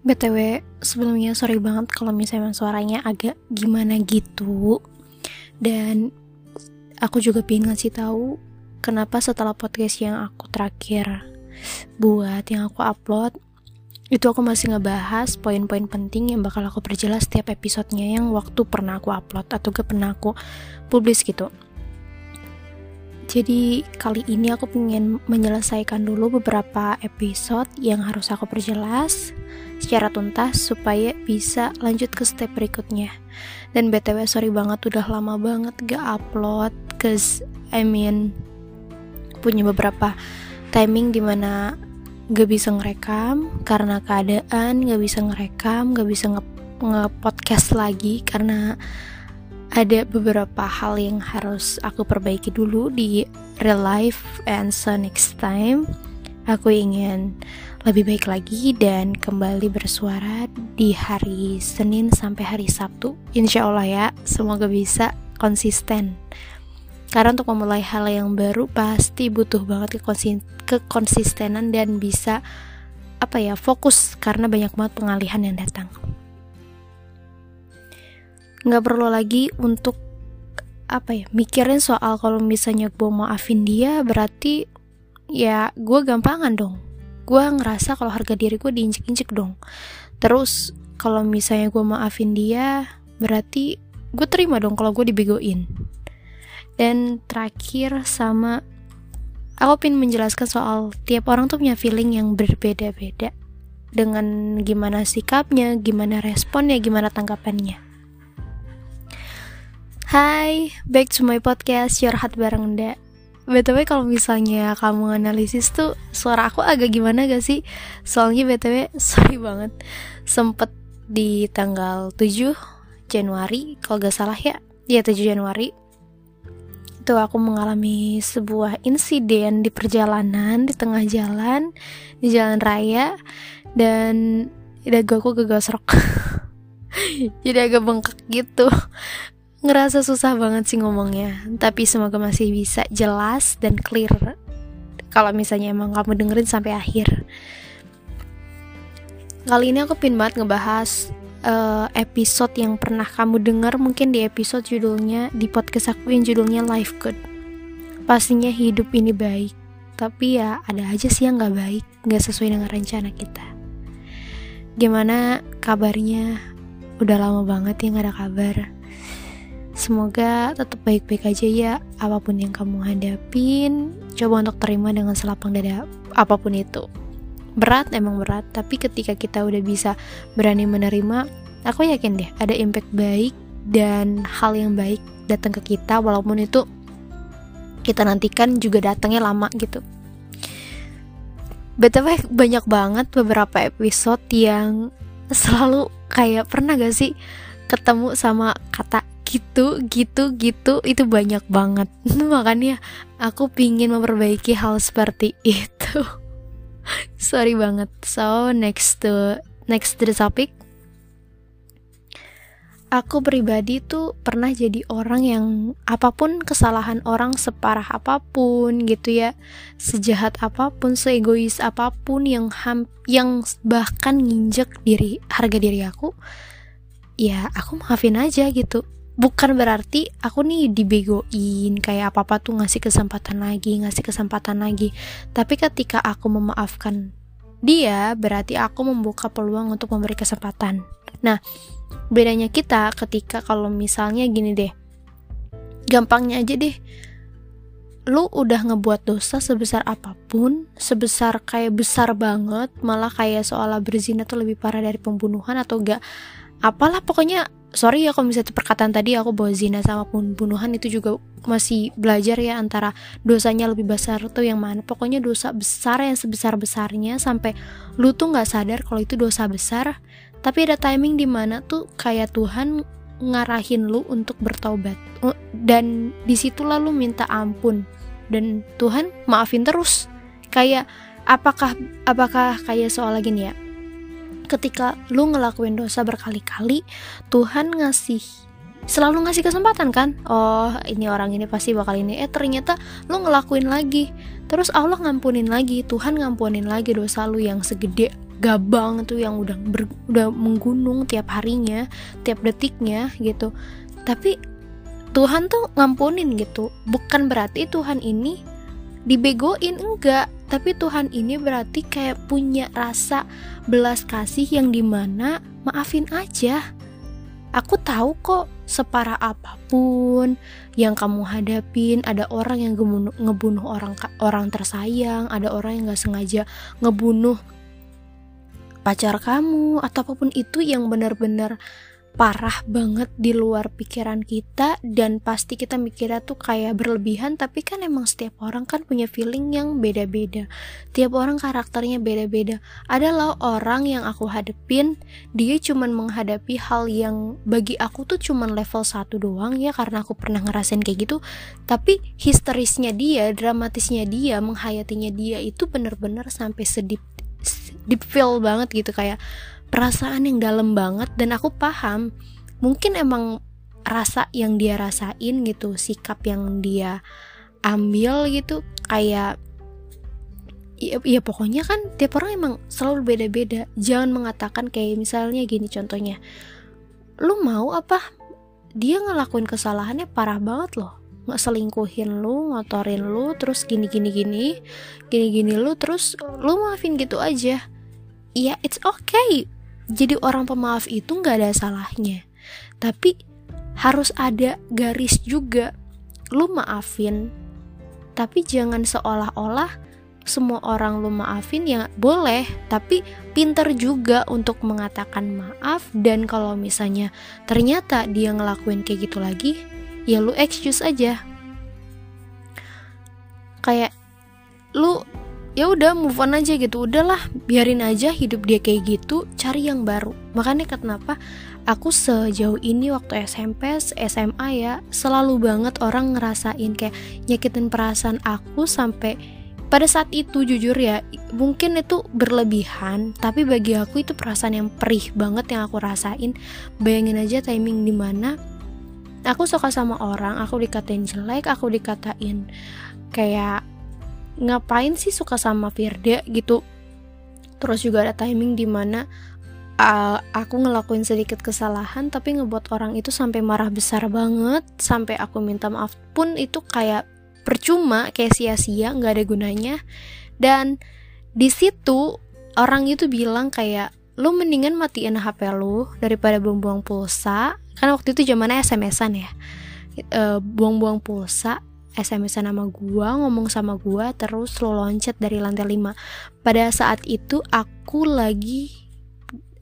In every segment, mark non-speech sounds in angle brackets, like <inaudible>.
BTW, sebelumnya sorry banget kalau misalnya suaranya agak gimana gitu. Dan aku juga pengen ngasih tahu kenapa setelah podcast yang aku terakhir buat yang aku upload itu aku masih ngebahas poin-poin penting yang bakal aku perjelas setiap episodenya yang waktu pernah aku upload atau gak pernah aku publis gitu. Jadi kali ini aku pengen menyelesaikan dulu beberapa episode yang harus aku perjelas secara tuntas supaya bisa lanjut ke step berikutnya. Dan BTW sorry banget udah lama banget gak upload cause I mean punya beberapa timing di mana gak bisa ngerekam karena keadaan gak bisa ngerekam gak bisa nge, nge podcast lagi karena ada beberapa hal yang harus aku perbaiki dulu di real life and so next time aku ingin lebih baik lagi dan kembali bersuara di hari Senin sampai hari Sabtu. Insya Allah ya semoga bisa konsisten. Karena untuk memulai hal yang baru pasti butuh banget kekonsistenan dan bisa apa ya fokus karena banyak banget pengalihan yang datang. Nggak perlu lagi untuk apa ya mikirin soal kalau misalnya gue maafin dia berarti ya gue gampangan dong. Gue ngerasa kalau harga diri gue diinjek-injek dong. Terus kalau misalnya gue maafin dia berarti gue terima dong kalau gue dibegoin. Dan terakhir sama aku pin menjelaskan soal tiap orang tuh punya feeling yang berbeda-beda. Dengan gimana sikapnya, gimana responnya, gimana tanggapannya. Hai, back to my podcast Your Heart bareng Nda BTW kalau misalnya kamu analisis tuh suara aku agak gimana gak sih? Soalnya BTW sorry banget Sempet di tanggal 7 Januari kalau gak salah ya. Ya 7 Januari. Itu aku mengalami sebuah insiden di perjalanan Di tengah jalan Di jalan raya Dan dagu aku gagal serok <laughs> Jadi agak bengkak gitu ngerasa susah banget sih ngomongnya tapi semoga masih bisa jelas dan clear kalau misalnya emang kamu dengerin sampai akhir. Kali ini aku pin banget ngebahas uh, episode yang pernah kamu dengar mungkin di episode judulnya di podcast aku yang judulnya Life Good. Pastinya hidup ini baik tapi ya ada aja sih yang gak baik gak sesuai dengan rencana kita. Gimana kabarnya? Udah lama banget ya gak ada kabar Semoga tetap baik-baik aja ya apa pun yang kamu hadapin. Coba untuk terima dengan selapang dada apa pun itu. Berat emang berat, tapi ketika kita udah bisa berani menerima, aku yakin deh ada impact baik dan hal yang baik datang ke kita walaupun itu kita nantikan juga datangnya lama gitu. BTW banyak banget beberapa episode yang selalu kayak pernah gak sih ketemu sama kata gitu gitu gitu itu banyak banget. <laughs> Makanya aku pingin memperbaiki hal seperti itu. <laughs> Sorry banget. So next to next to the topic. Aku pribadi tuh pernah jadi orang yang apa pun kesalahan orang separah apa pun gitu ya. Sejahat apa pun seegois apa pun yang ham yang bahkan nginjek diri harga diri aku ya aku maafin aja gitu bukan berarti aku nih dibegoin kayak apa apa tuh ngasih kesempatan lagi ngasih kesempatan lagi. Tapi ketika aku memaafkan dia berarti aku membuka peluang untuk memberi kesempatan. Nah bedanya kita ketika kalau misalnya gini deh gampangnya aja deh. Lu udah ngebuat dosa sebesar apa pun, sebesar kayak besar banget, malah kayak seolah berzina tuh lebih parah dari pembunuhan atau enggak apalah pokoknya sorry ya kalau misalnya perkataan tadi aku bawa zina sama pembunuhan itu juga masih belajar ya antara dosanya lebih besar tuh yang mana. Pokoknya dosa besar yang sebesar besarnya sampai lu tuh nggak sadar kalau itu dosa besar. Tapi ada timing di mana tuh kayak Tuhan ngarahin lu untuk bertobat. Dan di situlah lu minta ampun. Dan Tuhan maafin terus. Kayak apakah apakah kayak soal lagi nih ya ketika lu ngelakuin dosa berkali-kali Tuhan ngasih selalu ngasih kesempatan kan? Oh ini orang ini pasti bakal ini. Eh ternyata lu ngelakuin lagi. Terus Allah ngampunin lagi Tuhan ngampunin lagi dosa lu yang segede gabang tuh yang udah ber, udah menggunung tiap harinya tiap detiknya gitu. Tapi Tuhan tuh ngampunin gitu. Bukan berarti Tuhan ini dibegoin enggak. Tapi Tuhan ini berarti kayak punya rasa belas kasih yang di mana maafin aja. Aku tahu kok separah apa pun yang kamu hadapin. Ada orang yang ngebunuh, ngebunuh orang orang tersayang. Ada orang yang nggak sengaja ngebunuh pacar kamu. Atau apa pun itu yang benar-benar parah banget di luar pikiran kita dan pasti kita mikirnya tuh kayak berlebihan tapi kan emang setiap orang kan punya feeling yang beda-beda. Tiap orang karakternya beda-beda. Adalah orang yang aku hadepin dia cuman menghadapi hal yang bagi aku tuh cuman level 1 doang ya karena aku pernah ngerasain kayak gitu. Tapi histerisnya dia dramatisnya dia menghayatinya dia itu bener-bener sampai sedip deep feel banget gitu kayak perasaan yang dalam banget dan aku paham. Mungkin emang rasa yang dia rasain gitu sikap yang dia ambil gitu kayak ya, ya pokoknya kan tiap orang emang selalu beda-beda. Jangan mengatakan kayak misalnya gini contohnya lu mau apa? Dia ngelakuin kesalahannya parah banget loh. Nggak selingkuhin lu ngotorin lu terus gini gini gini gini gini lu terus lu maafin gitu aja. Ya it's okay jadi orang pemaaf itu nggak ada salahnya. Tapi harus ada garis juga. Lu maafin tapi jangan seolah-olah semua orang lu maafin ya boleh. Tapi pinter juga untuk mengatakan maaf. Dan kalau misalnya ternyata dia ngelakuin kayak gitu lagi ya lu excuse aja. Kayak lu ya udah move on aja gitu. Udahlah biarin aja hidup dia kayak gitu cari yang baru. Makanya kenapa aku sejauh ini waktu SMP SMA ya selalu banget orang ngerasain kayak nyakitin perasaan aku sampai pada saat itu jujur ya mungkin itu berlebihan tapi bagi aku itu perasaan yang perih banget yang aku rasain. Bayangin aja timing di mana aku suka sama orang aku dikatain jelek aku dikatain kayak ngapain sih suka sama Firda gitu? Terus juga ada timing di mana uh, aku ngelakuin sedikit kesalahan tapi ngebuat orang itu sampai marah besar banget sampai aku minta maaf pun itu kayak percuma kayak sia-sia nggak ada gunanya. Dan di situ orang itu bilang kayak lu mendingan matiin HP lu daripada buang-buang pulsa. Karena waktu itu zamannya SMS-an ya. Uh, buang-buang pulsa SMS nama gua, ngomong sama gua, terus lo loncat dari lantai 5. Pada saat itu aku lagi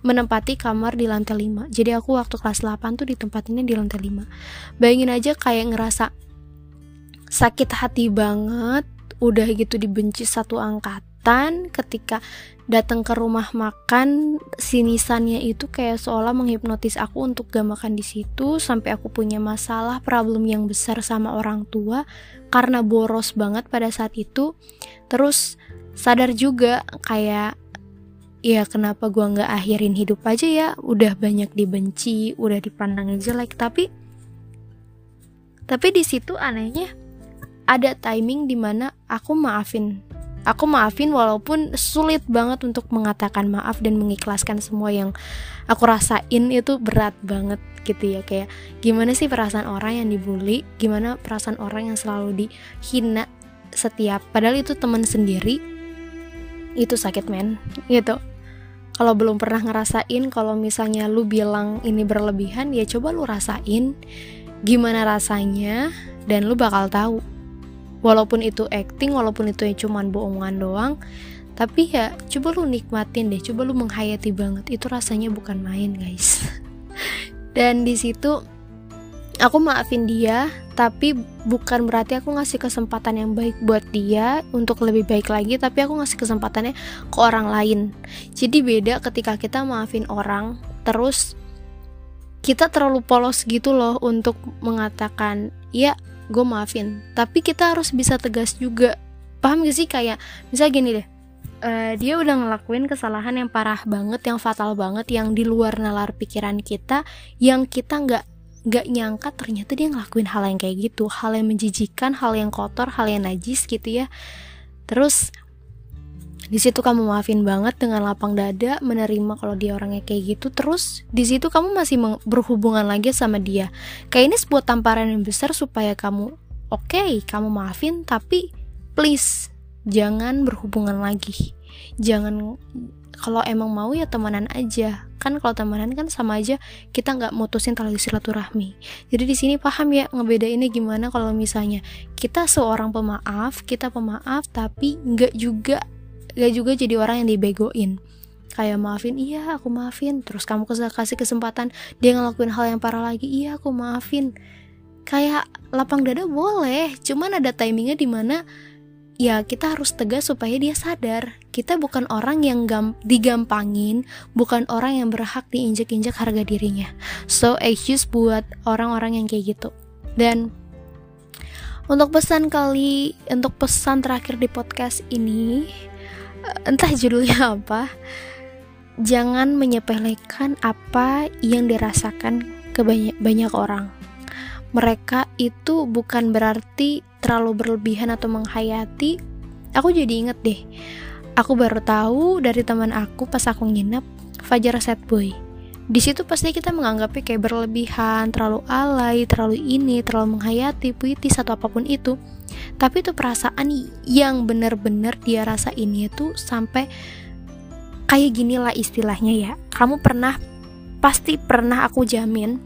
menempati kamar di lantai 5. Jadi aku waktu kelas 8 tuh ditempatinnya di lantai 5. Bayangin aja kayak ngerasa sakit hati banget, udah gitu dibenci satu angkatan ketika datang ke rumah makan sinisannya itu kayak seolah menghipnotis aku untuk gak makan di situ sampai aku punya masalah problem yang besar sama orang tua karena boros banget pada saat itu. Terus sadar juga kayak ya kenapa gua nggak akhirin hidup aja ya? Udah banyak dibenci udah dipandang jelek. Tapi tapi di situ anehnya ada timing di mana aku maafin Aku maafin walaupun sulit banget untuk mengatakan maaf dan mengikhlaskan semua yang aku rasain itu berat banget gitu ya. Kayak gimana sih perasaan orang yang dibully, gimana perasaan orang yang selalu dihina setiap padahal itu teman sendiri? Itu sakit men. Gitu. Kalau belum pernah ngerasain kalau misalnya lu bilang ini berlebihan ya coba lu rasain gimana rasanya dan lu bakal tahu walaupun itu acting walaupun itu cuman bohongan doang tapi ya coba lu nikmatin deh coba lu menghayati banget. Itu rasanya bukan main guys. <laughs> Dan di situ aku maafin dia tapi bukan berarti aku ngasih kesempatan yang baik buat dia untuk lebih baik lagi tapi aku ngasih kesempatannya ke orang lain. Jadi beda ketika kita maafin orang terus kita terlalu polos gitu loh untuk mengatakan ya gue maafin. Tapi kita harus bisa tegas juga. Paham gak sih? Kayak misal gini deh. Uh, dia udah ngelakuin kesalahan yang parah banget yang fatal banget yang di luar nalar pikiran kita yang kita nggak nggak nyangka ternyata dia ngelakuin hal yang kayak gitu. Hal yang menjijikan hal yang kotor hal yang najis gitu ya. Terus di situ kamu maafin banget dengan lapang dada menerima kalau dia orangnya kayak gitu terus di situ kamu masih berhubungan lagi sama dia. Kayak ini sebuah tamparan yang besar supaya kamu oke okay, kamu maafin tapi please jangan berhubungan lagi. Jangan kalau emang mau ya temenan aja. Kan kalau temenan kan sama aja kita nggak mutusin tali silaturahmi. Jadi di sini paham ya ngebeda ini gimana kalau misalnya kita seorang pemaaf kita pemaaf tapi nggak juga gak juga jadi orang yang dibegoin. Kayak maafin iya aku maafin. Terus kamu kasih kesempatan dia ngelakuin hal yang parah lagi iya aku maafin. Kayak lapang dada boleh cuman ada timingnya di mana ya kita harus tegas supaya dia sadar. Kita bukan orang yang gam digampangin bukan orang yang berhak diinjak-injak harga dirinya. So excuse buat orang-orang yang kayak gitu. Dan untuk pesan kali untuk pesan terakhir di podcast ini entah judulnya <laughs> apa. Jangan menyepelekan apa yang dirasakan ke banyak, banyak orang. Mereka itu bukan berarti terlalu berlebihan atau menghayati. Aku jadi inget deh. Aku baru tahu dari teman aku pas aku nginep Fajar Set Boy di situ pasti kita menganggapnya kayak berlebihan, terlalu alay, terlalu ini, terlalu menghayati, puitis atau apa pun itu. Tapi itu perasaan yang bener-bener dia rasa ini itu sampai kayak gini lah istilahnya ya. Kamu pernah pasti pernah aku jamin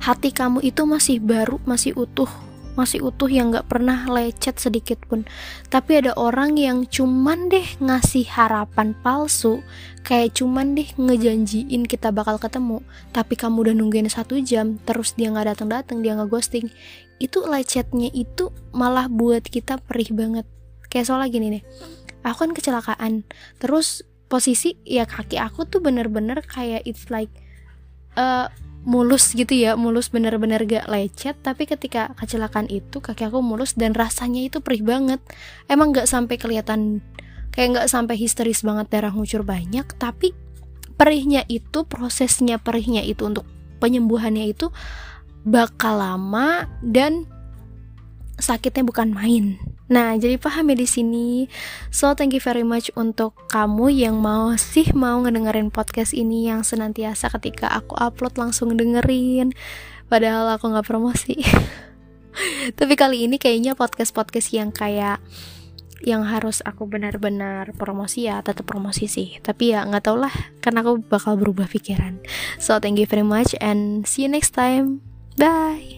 hati kamu itu masih baru masih utuh masih utuh yang gak pernah lecet sedikit pun. Tapi ada orang yang cuman deh ngasih harapan palsu kayak cuman deh ngejanjiin kita bakal ketemu tapi kamu udah nungguin satu jam terus dia nggak datang datang dia nggak ghosting. Itu lecetnya itu malah buat kita perih banget. Kayak soalnya gini nih aku kan kecelakaan terus posisi ya kaki aku tuh bener-bener kayak it's like uh, mulus gitu ya mulus bener-bener gak lecet tapi ketika kecelakaan itu kaki aku mulus dan rasanya itu perih banget. Emang gak sampai kelihatan kayak gak sampai histeris banget darah ngucur banyak tapi perihnya itu prosesnya perihnya itu untuk penyembuhannya itu bakal lama dan sakitnya bukan main Nah, jadi paham ya di sini. So, thank you very much untuk kamu yang mau sih mau ngedengerin podcast ini yang senantiasa ketika aku upload langsung dengerin. Padahal aku nggak promosi. <laughs> Tapi kali ini kayaknya podcast-podcast yang kayak yang harus aku benar-benar promosi ya tetap promosi sih tapi ya nggak tau lah karena aku bakal berubah pikiran so thank you very much and see you next time bye